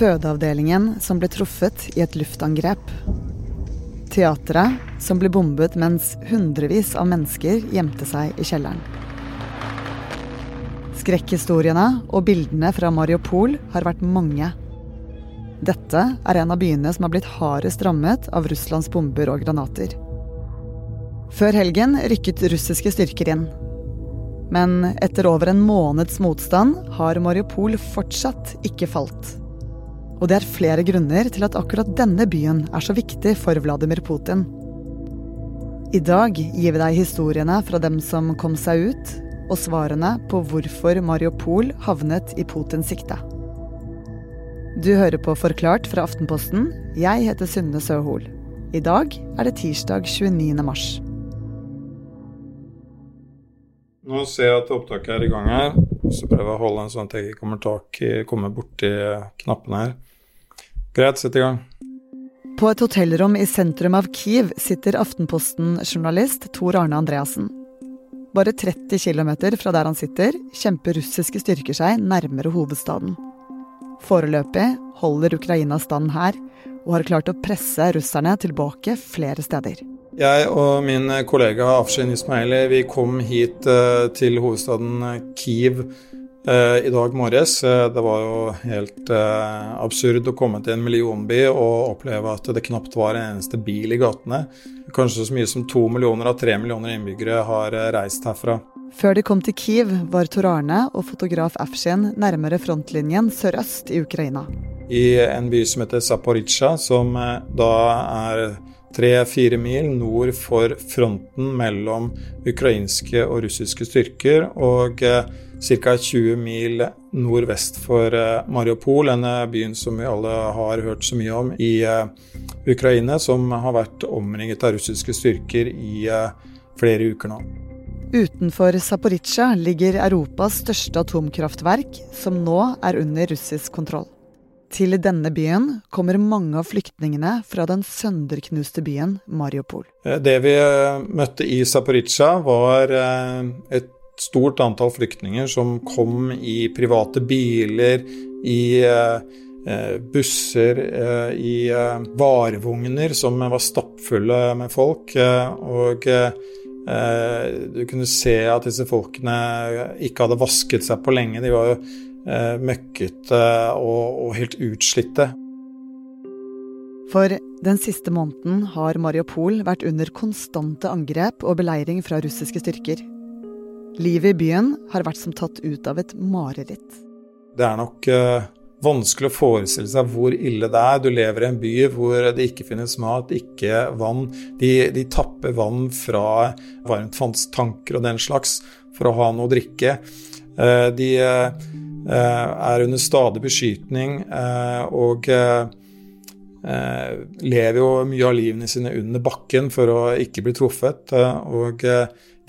Fødeavdelingen som ble truffet i et luftangrep. Teatret som ble bombet mens hundrevis av mennesker gjemte seg i kjelleren. Skrekkhistoriene og bildene fra Mariupol har vært mange. Dette er en av byene som har blitt hardest rammet av Russlands bomber og granater. Før helgen rykket russiske styrker inn. Men etter over en måneds motstand har Mariupol fortsatt ikke falt. Og det er flere grunner til at akkurat denne byen er så viktig for Vladimir Putin. I dag gir vi deg historiene fra dem som kom seg ut, og svarene på hvorfor Mariupol havnet i Putins sikte. Du hører på Forklart fra Aftenposten. Jeg heter Synne Søhol. I dag er det tirsdag 29. mars. Nå ser jeg at opptaket er i gang her. Så prøver jeg å holde en sånn at jeg ikke kommer, tak kommer borti knappene her. Greit, sett i gang. På et hotellrom i sentrum av Kiev sitter Aftenposten-journalist Tor Arne Andreassen. Bare 30 km fra der han sitter, kjemper russiske styrker seg nærmere hovedstaden. Foreløpig holder Ukraina stand her, og har klart å presse russerne tilbake flere steder. Jeg og min kollega Afshin Ismaili vi kom hit uh, til hovedstaden Kiev uh, i dag morges. Uh, det var jo helt absurd å komme til en millionby og oppleve at det knapt var en eneste bil i gatene. Kanskje så mye som to millioner av tre millioner innbyggere har reist herfra. Før de kom til Kiev, var Tor Arne og fotograf Afshin nærmere frontlinjen sørøst i Ukraina. I en by som heter Zaporizjzja, som eh, da er tre-fire mil nord for fronten mellom ukrainske og russiske styrker, og eh, ca. 20 mil nordvest for eh, Mariupol, denne byen som vi alle har hørt så mye om i Ukraina, som har vært omringet av russiske styrker i flere uker nå. Utenfor Zaporizjzja ligger Europas største atomkraftverk, som nå er under russisk kontroll. Til denne byen kommer mange av flyktningene fra den sønderknuste byen Mariupol. Eh, det vi eh, møtte i Zaporizjzja, var eh, et stort antall flyktninger som kom i private biler, i busser, i varevogner som var stappfulle med folk. og du kunne se at disse folkene ikke hadde vasket seg på lenge. De var jo eh, møkkete og, og helt utslitte. For den siste måneden har Mariupol vært under konstante angrep og beleiring fra russiske styrker. Livet i byen har vært som tatt ut av et mareritt. Det er nok uh, vanskelig å forestille seg hvor ille det er. Du lever i en by hvor det ikke finnes mat, ikke vann. De, de tapper vann fra varmtvannstanker og den slags for å ha noe å drikke. Eh, de eh, er under stadig beskytning eh, og lever jo mye av livene sine under bakken for å ikke bli truffet. og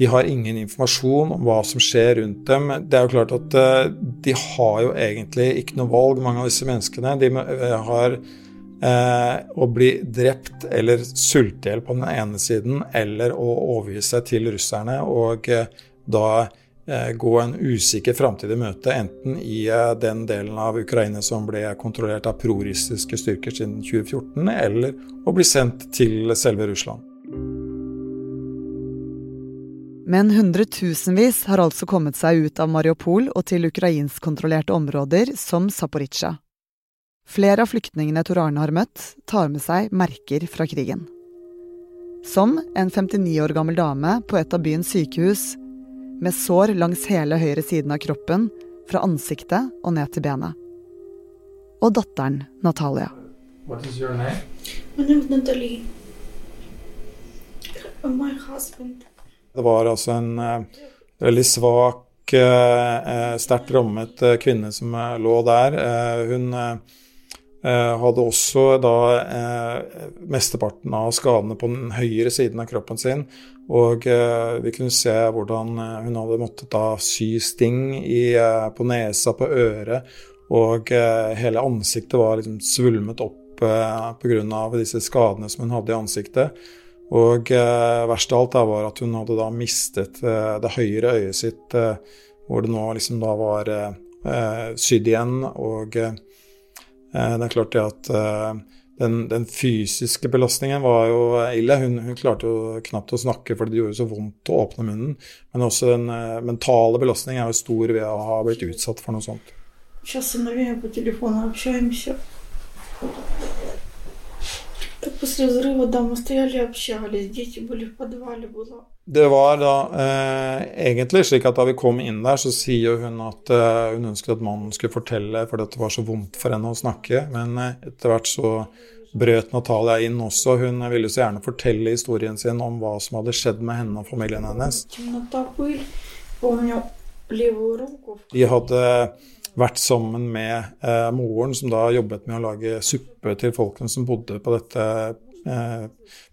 de har ingen informasjon om hva som skjer rundt dem. Det er jo klart at eh, de har jo egentlig ikke noe valg, mange av disse menneskene. De eh, har eh, å bli drept eller sulte i hjel på den ene siden, eller å overgi seg til russerne og eh, da eh, gå en usikker framtid i møte, enten i eh, den delen av Ukraina som ble kontrollert av prorussiske styrker siden 2014, eller å bli sendt til selve Russland. Men hundretusenvis har altså kommet seg ut av Mariupol og til ukrainskkontrollerte områder som Zaporizjzja. Flere av flyktningene Tor Arne har møtt, tar med seg merker fra krigen. Som en 59 år gammel dame på et av byens sykehus, med sår langs hele høyre siden av kroppen, fra ansiktet og ned til benet. Og datteren Natalia. What is your name? My name is Natalie. My husband. Det var altså en eh, veldig svak, eh, sterkt rammet uh, kvinne som lå der. hun hadde også da mesteparten av skadene på den høyre siden av kroppen sin. Og vi kunne se hvordan hun hadde måttet da sy sting i, på nesa, på øret. Og hele ansiktet var liksom svulmet opp pga. disse skadene som hun hadde i ansiktet. Og eh, verst av alt da var at hun hadde da mistet eh, det høyre øyet sitt, eh, hvor det nå liksom da var eh, sydd igjen. Og eh, Eh, det er klart det at den, den, fysiske belastningen var jo ille. Hun, hun, klarte jo knapt å snakke fordi det gjorde så vondt å åpne munnen. Men også den mentale belastningen er jo stor ved å ha blitt utsatt for noe sånt. Сейчас сыновья по телефону общаемся. Так после взрыва, да, мы стояли и общались. Дети были в подвале, было. Det var da eh, egentlig slik at da vi kom inn der, så sier hun at eh, hun ønsket at mannen skulle fortelle fordi det var så vondt for henne å snakke. Men eh, etter hvert så brøt Natalia inn også. Hun ville så gjerne fortelle historien sin om hva som hadde skjedd med henne og familien hennes. De hadde vært sammen med eh, moren, som da jobbet med å lage suppe til folkene som bodde på dette eh,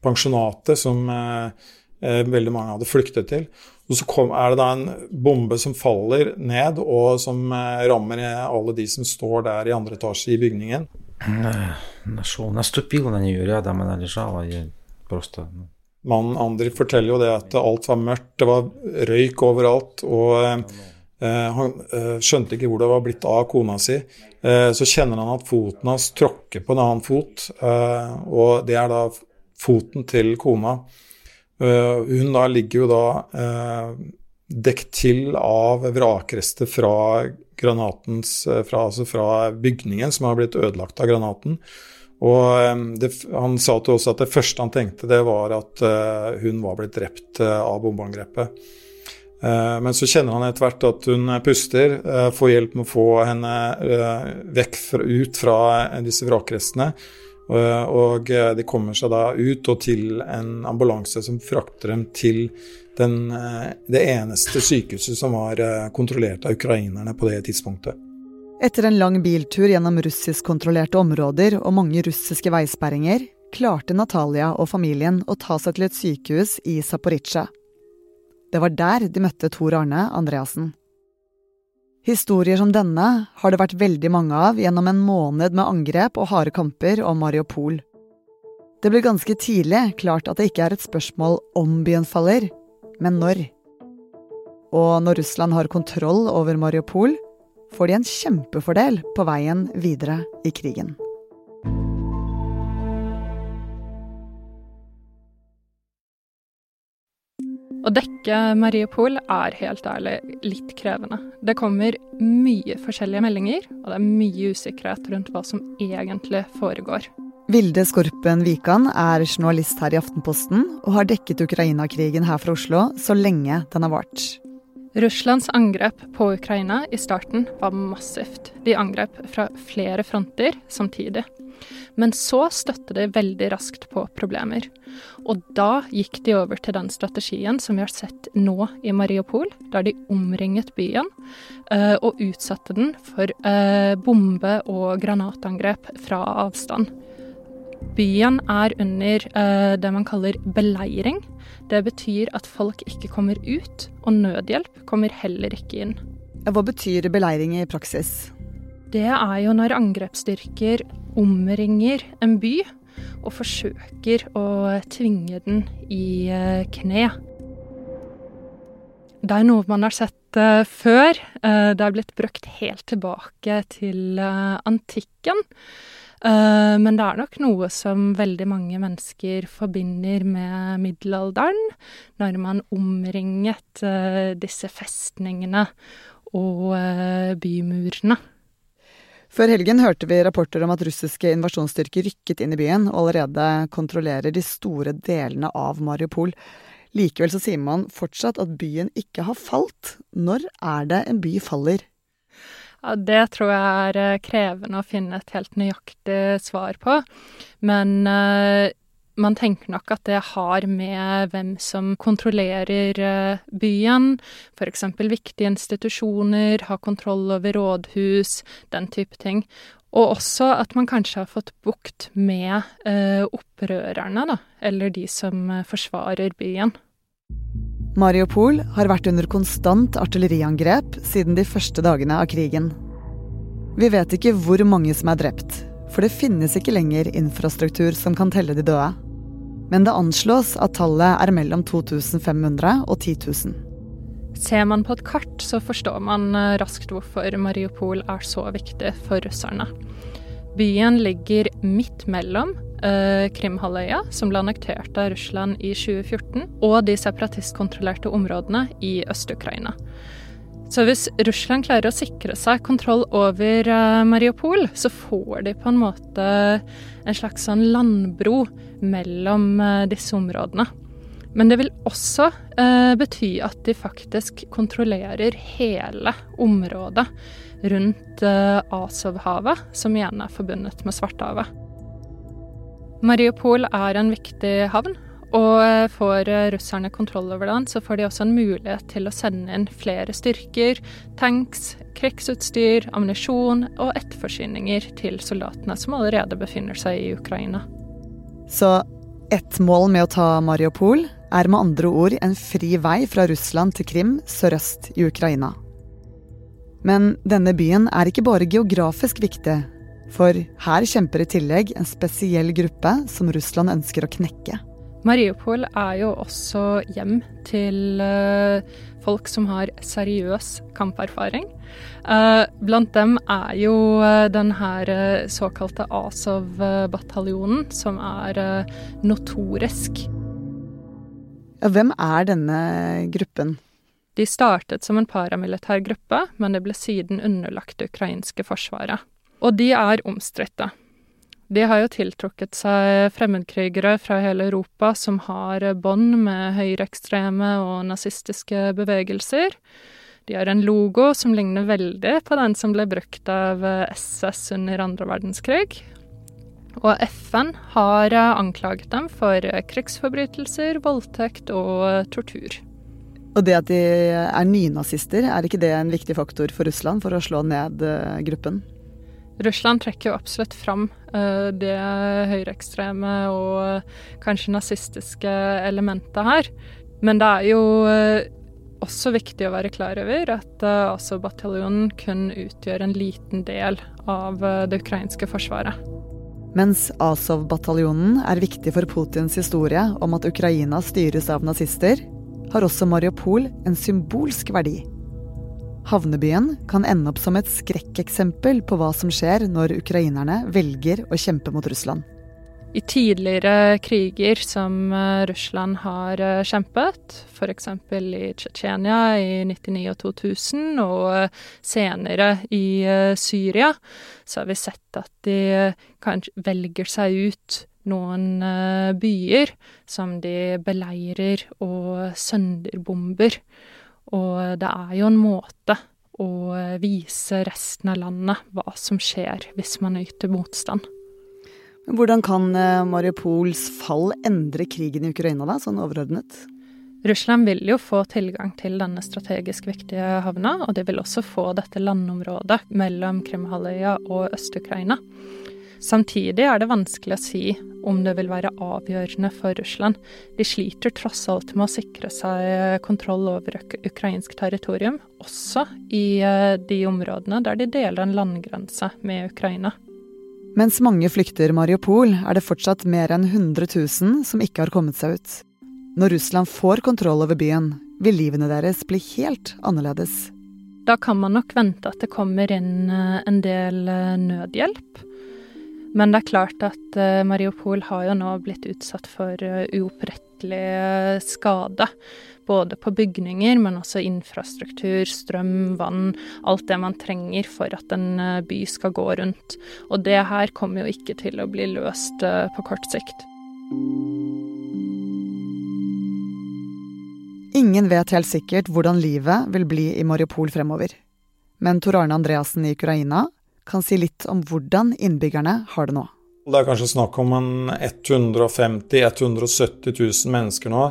pensjonatet som eh, eh veldig mange hadde flyktet til. Og så kom, er det da en bombe som faller ned, og som eh, rammer alle de som står der i andre etasje i bygningen. Mannen Andri forteller jo det at alt var mørkt, det var røyk overalt. og eh, Eh, han eh, skjønte ikke hvor det var blitt av kona si. Eh, så kjenner han at foten hans tråkker på en annen fot, og det er da foten til kona. Hun da ligger jo da dekt til av vrakrester fra granatens fra, altså fra bygningen som har blitt ødelagt av granaten. Og det, Han sa til oss at det første han tenkte, det var at hun var blitt drept av bombeangrepet. Eh, men så kjenner han etter hvert at hun puster, eh, får hjelp med å få henne vekk vekk ut fra disse vrakrestene. Og de kommer seg da ut og til en ambulanse som frakter dem til den, det eneste sykehuset som var kontrollert av ukrainerne på det tidspunktet. Etter en lang biltur gjennom russiskkontrollerte områder og mange russiske veisperringer, klarte Natalia og familien å ta seg til et sykehus i Zaporizjzja. Det var der de møtte Tor Arne Andreassen. Historier som denne har det vært veldig mange av gjennom en måned med angrep og harde kamper om Mariupol. Det ble ganske tidlig klart at det ikke er et spørsmål om byen faller, men når. Og når Russland har kontroll over Mariupol, får de en kjempefordel på veien videre i krigen. Å dekke Mariupol er helt ærlig litt krevende. Det kommer mye forskjellige meldinger, og det er mye usikkerhet rundt hva som egentlig foregår. Vilde Skorpen Wikan er journalist her i Aftenposten og har dekket Ukraina-krigen her fra Oslo så lenge den har vart. Russlands angrep på Ukraina i starten var massivt. De angrep fra flere fronter samtidig. Men så støtte de veldig raskt på problemer. Og da gikk de over til den strategien som vi har sett nå i Mariupol, der de omringet byen uh, og utsatte den for uh, bombe- og granatangrep fra avstand. Byen er under uh, det man kaller beleiring. Det betyr at folk ikke kommer ut, og nødhjelp kommer heller ikke inn. Hva betyr beleiring i praksis? Det er jo når angrepsstyrker omringer en by og forsøker å tvinge den i eh, kne. Det er noe man har sett uh, før. Uh, det er blitt brukt helt tilbake til uh, antikken. Men det er nok noe som veldig mange mennesker forbinder med middelalderen, når man omringet disse festningene og bymurene. Før helgen hørte vi rapporter om at russiske invasjonsstyrker rykket inn i byen og allerede kontrollerer de store delene av Mariupol. Likevel så sier man fortsatt at byen ikke har falt. Når er det en by faller? Ja, det tror jeg er eh, krevende å finne et helt nøyaktig svar på. Men uh, man tenker nok at det har med hvem som kontrollerer eh, byen, f.eks. viktige institusjoner, har kontroll over rådhus, den type ting. Og også at man kanskje har fått bukt med eh, opprørerne, da, eller de som eh, forsvarer byen. Mariupol har vært under konstant artilleriangrep siden de første dagene av krigen. Vi vet ikke hvor mange som er drept, for det finnes ikke lenger infrastruktur som kan telle de døde men det anslås at tallet er mellom 2500 og 10 000. Ser man på et kart, så forstår man eh, raskt hvorfor Mariupol er så viktig for russerne. Byen ligger midt mellom Krimhalvøya, som ble annektert av Russland i 2014, og de separatistkontrollerte områdene i Øst-Ukraina. Så hvis Russland klarer å sikre seg kontroll over uh, Mariupol, så får de på en måte en slags sånn landbro mellom uh, disse områdene. Men det vil også eh, bety at de faktisk kontrollerer hele området rundt Asovhavet, som igjen er forbundet med Svartehavet. Mariupol er en viktig havn, og får russerne kontroll over den, så får de også en mulighet til å sende inn flere styrker, tanks, krigsutstyr, ammunisjon og etterforsyninger til soldatene som allerede befinner seg i Ukraina. Så ett mål med å ta Mariupol er med andre ord en fri vei fra Russland til Krim sørøst i Ukraina. Men denne byen er ikke bare geografisk viktig, for her kjemper i tillegg en spesiell gruppe som Russland ønsker å knekke. Mariupol er jo også hjem til uh, folk som har seriøs kamperfaring. Uh, blant dem er jo uh, den her såkalte Azov-bataljonen, som er notorisk. Hvem er denne gruppen? De startet som en paramilitær gruppe, men det ble siden underlagt det ukrainske forsvaret. Og de er omstridte. De har jo tiltrukket seg fremmedkrigere fra hele Europa som har bånd med høyreekstreme og nazistiske bevegelser. De har en logo som ligner veldig på den som ble brukt av SS under andre verdenskrig. Og FN har anklaget dem for krigsforbrytelser, voldtekt og tortur. Og det at de er nynazister, er ikke det en viktig faktor for Russland for å slå ned eh, gruppen? Russland trekker jo absolutt fram uh, det høyreekstreme og kanskje nazistiske elementet her. Men det er jo uh, også viktig å være klar over at uh, altså bataljonen kun utgjør en liten del av det ukrainske forsvaret. Mens Azov-bataljonen er viktig for Putins historie om at Ukraina styres av nazister, har også Mariupol en symbolsk verdi. Havnebyen kan ende opp som et skrekkeksempel på hva som skjer når ukrainerne velger å kjempe mot Russland. I tidligere kriger som eh, Russland har eh, kjempet, f.eks. i Tsjetsjenia i 99 og 2000, og eh, senere i Syria, så har vi sett at de velger seg ut noen byer som de beleirer og sønderbomber. Og det er jo en måte å vise resten av landet hva som skjer hvis man yter motstand. Hvordan kan eh, Mariupols fall endre krigen i Ukraina, da, sånn overordnet? Russland vil jo få tilgang til denne strategisk viktige havna, og de vil også få dette landområdet mellom Krimhalvøya og Øst-Ukraina. Samtidig er det vanskelig å si om det vil være avgjørende for Russland. De sliter tross alt med å sikre seg kontroll over ukrainsk territorium, også i eh, de områdene der de deler en landgrense med Ukraina. Mens mange flykter Mariupol, er det fortsatt mer enn 100 000 som ikke har kommet seg ut. Når Russland får kontroll over byen, vil livene deres bli helt annerledes. Da kan man nok vente at det kommer inn eh, en del eh, nødhjelp. Men det er klart at uh, Mariupol har jo nå blitt utsatt for uh, uopprettelig uh, skade. Både på bygninger, men også infrastruktur, strøm, vann. Alt det man trenger for at en by skal gå rundt. Og det her kommer jo ikke til å bli løst på kort sikt. Ingen vet helt sikkert hvordan livet vil bli i Mariupol fremover. Men Tor Arne Andreassen i Ukraina kan si litt om hvordan innbyggerne har det nå. Det er kanskje snakk om en 150 000-170 000 mennesker nå.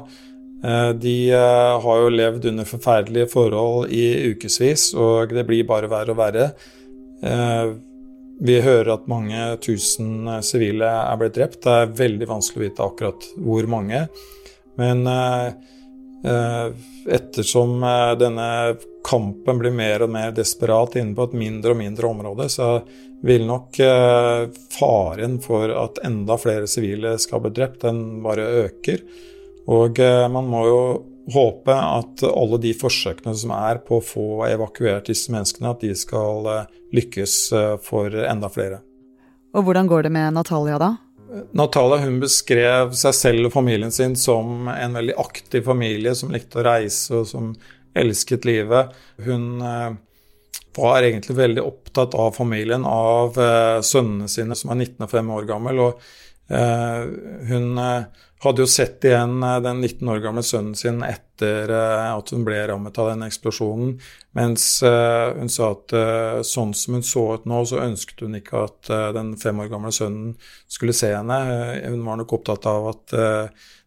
Eh, de eh, har jo levd under forferdelige forhold i ukevis, og det blir bare verre og verre. Eh, vi hører at mange tusen sivile er blitt drept. Det er veldig vanskelig å vite akkurat hvor mange. Men ettersom denne kampen blir mer og mer desperat inne på et mindre og mindre område, så vil nok eh, faren for at enda flere sivile skal bli drept, den bare øker. Og eh, man må jo håpe at alle de forsøkene som er på å få evakuert disse menneskene, at de skal eh, lykkes for enda flere. Og hvordan går det med Natalia da? Natalia hun beskrev seg selv og familien sin som en veldig aktiv familie som likte å reise og som elsket livet. Hun eh, var egentlig veldig opptatt av familien, av eh, sønnene sine, som er 19 og 5 år gammel. Og hun hadde jo sett igjen den 19 år gamle sønnen sin etter at hun ble rammet av den eksplosjonen. Mens hun sa at sånn som hun så ut nå, så ønsket hun ikke at den fem år gamle sønnen skulle se henne. Hun var nok opptatt av at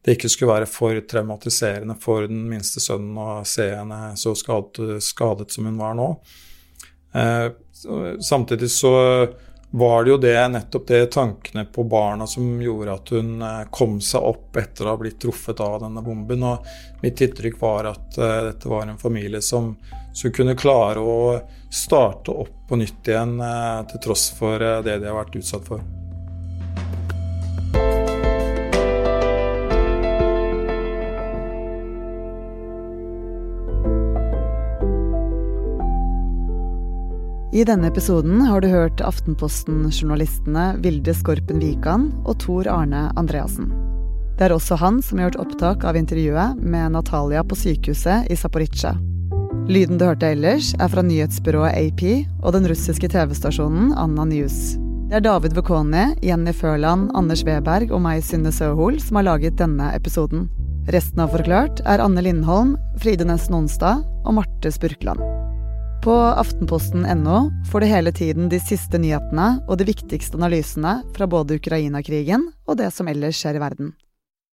det ikke skulle være for traumatiserende for den minste sønnen å se henne så skadet, skadet som hun var nå. Eh, samtidig så var det jo det, nettopp det tankene på barna som gjorde at hun eh, kom seg opp etter å ha blitt truffet av denne bomben. Og mitt inntrykk var at uh, dette var en familie som, som kunne klare å starte opp på nytt igjen uh, til tross for det de har vært utsatt for. I denne episoden har du hørt Aftenposten-journalistene Vilde Skorpen Wikan og Tor Arne Andreassen. Det er også han som har gjort opptak av intervjuet med Natalia på sykehuset i Zaporizjzja. Lyden du hørte ellers, er fra nyhetsbyrået AP og den russiske TV-stasjonen Anna News. Det er David Vekoni, Jenny Førland, Anders Weberg og meg, Synne Søhol, som har laget denne episoden. Resten av Forklart er Anne Lindholm, Fride Nesten Onsdag og Marte Spurkland. På aftenposten.no får du hele tiden de siste nyhetene og de viktigste analysene fra både Ukraina-krigen og det som ellers skjer i verden.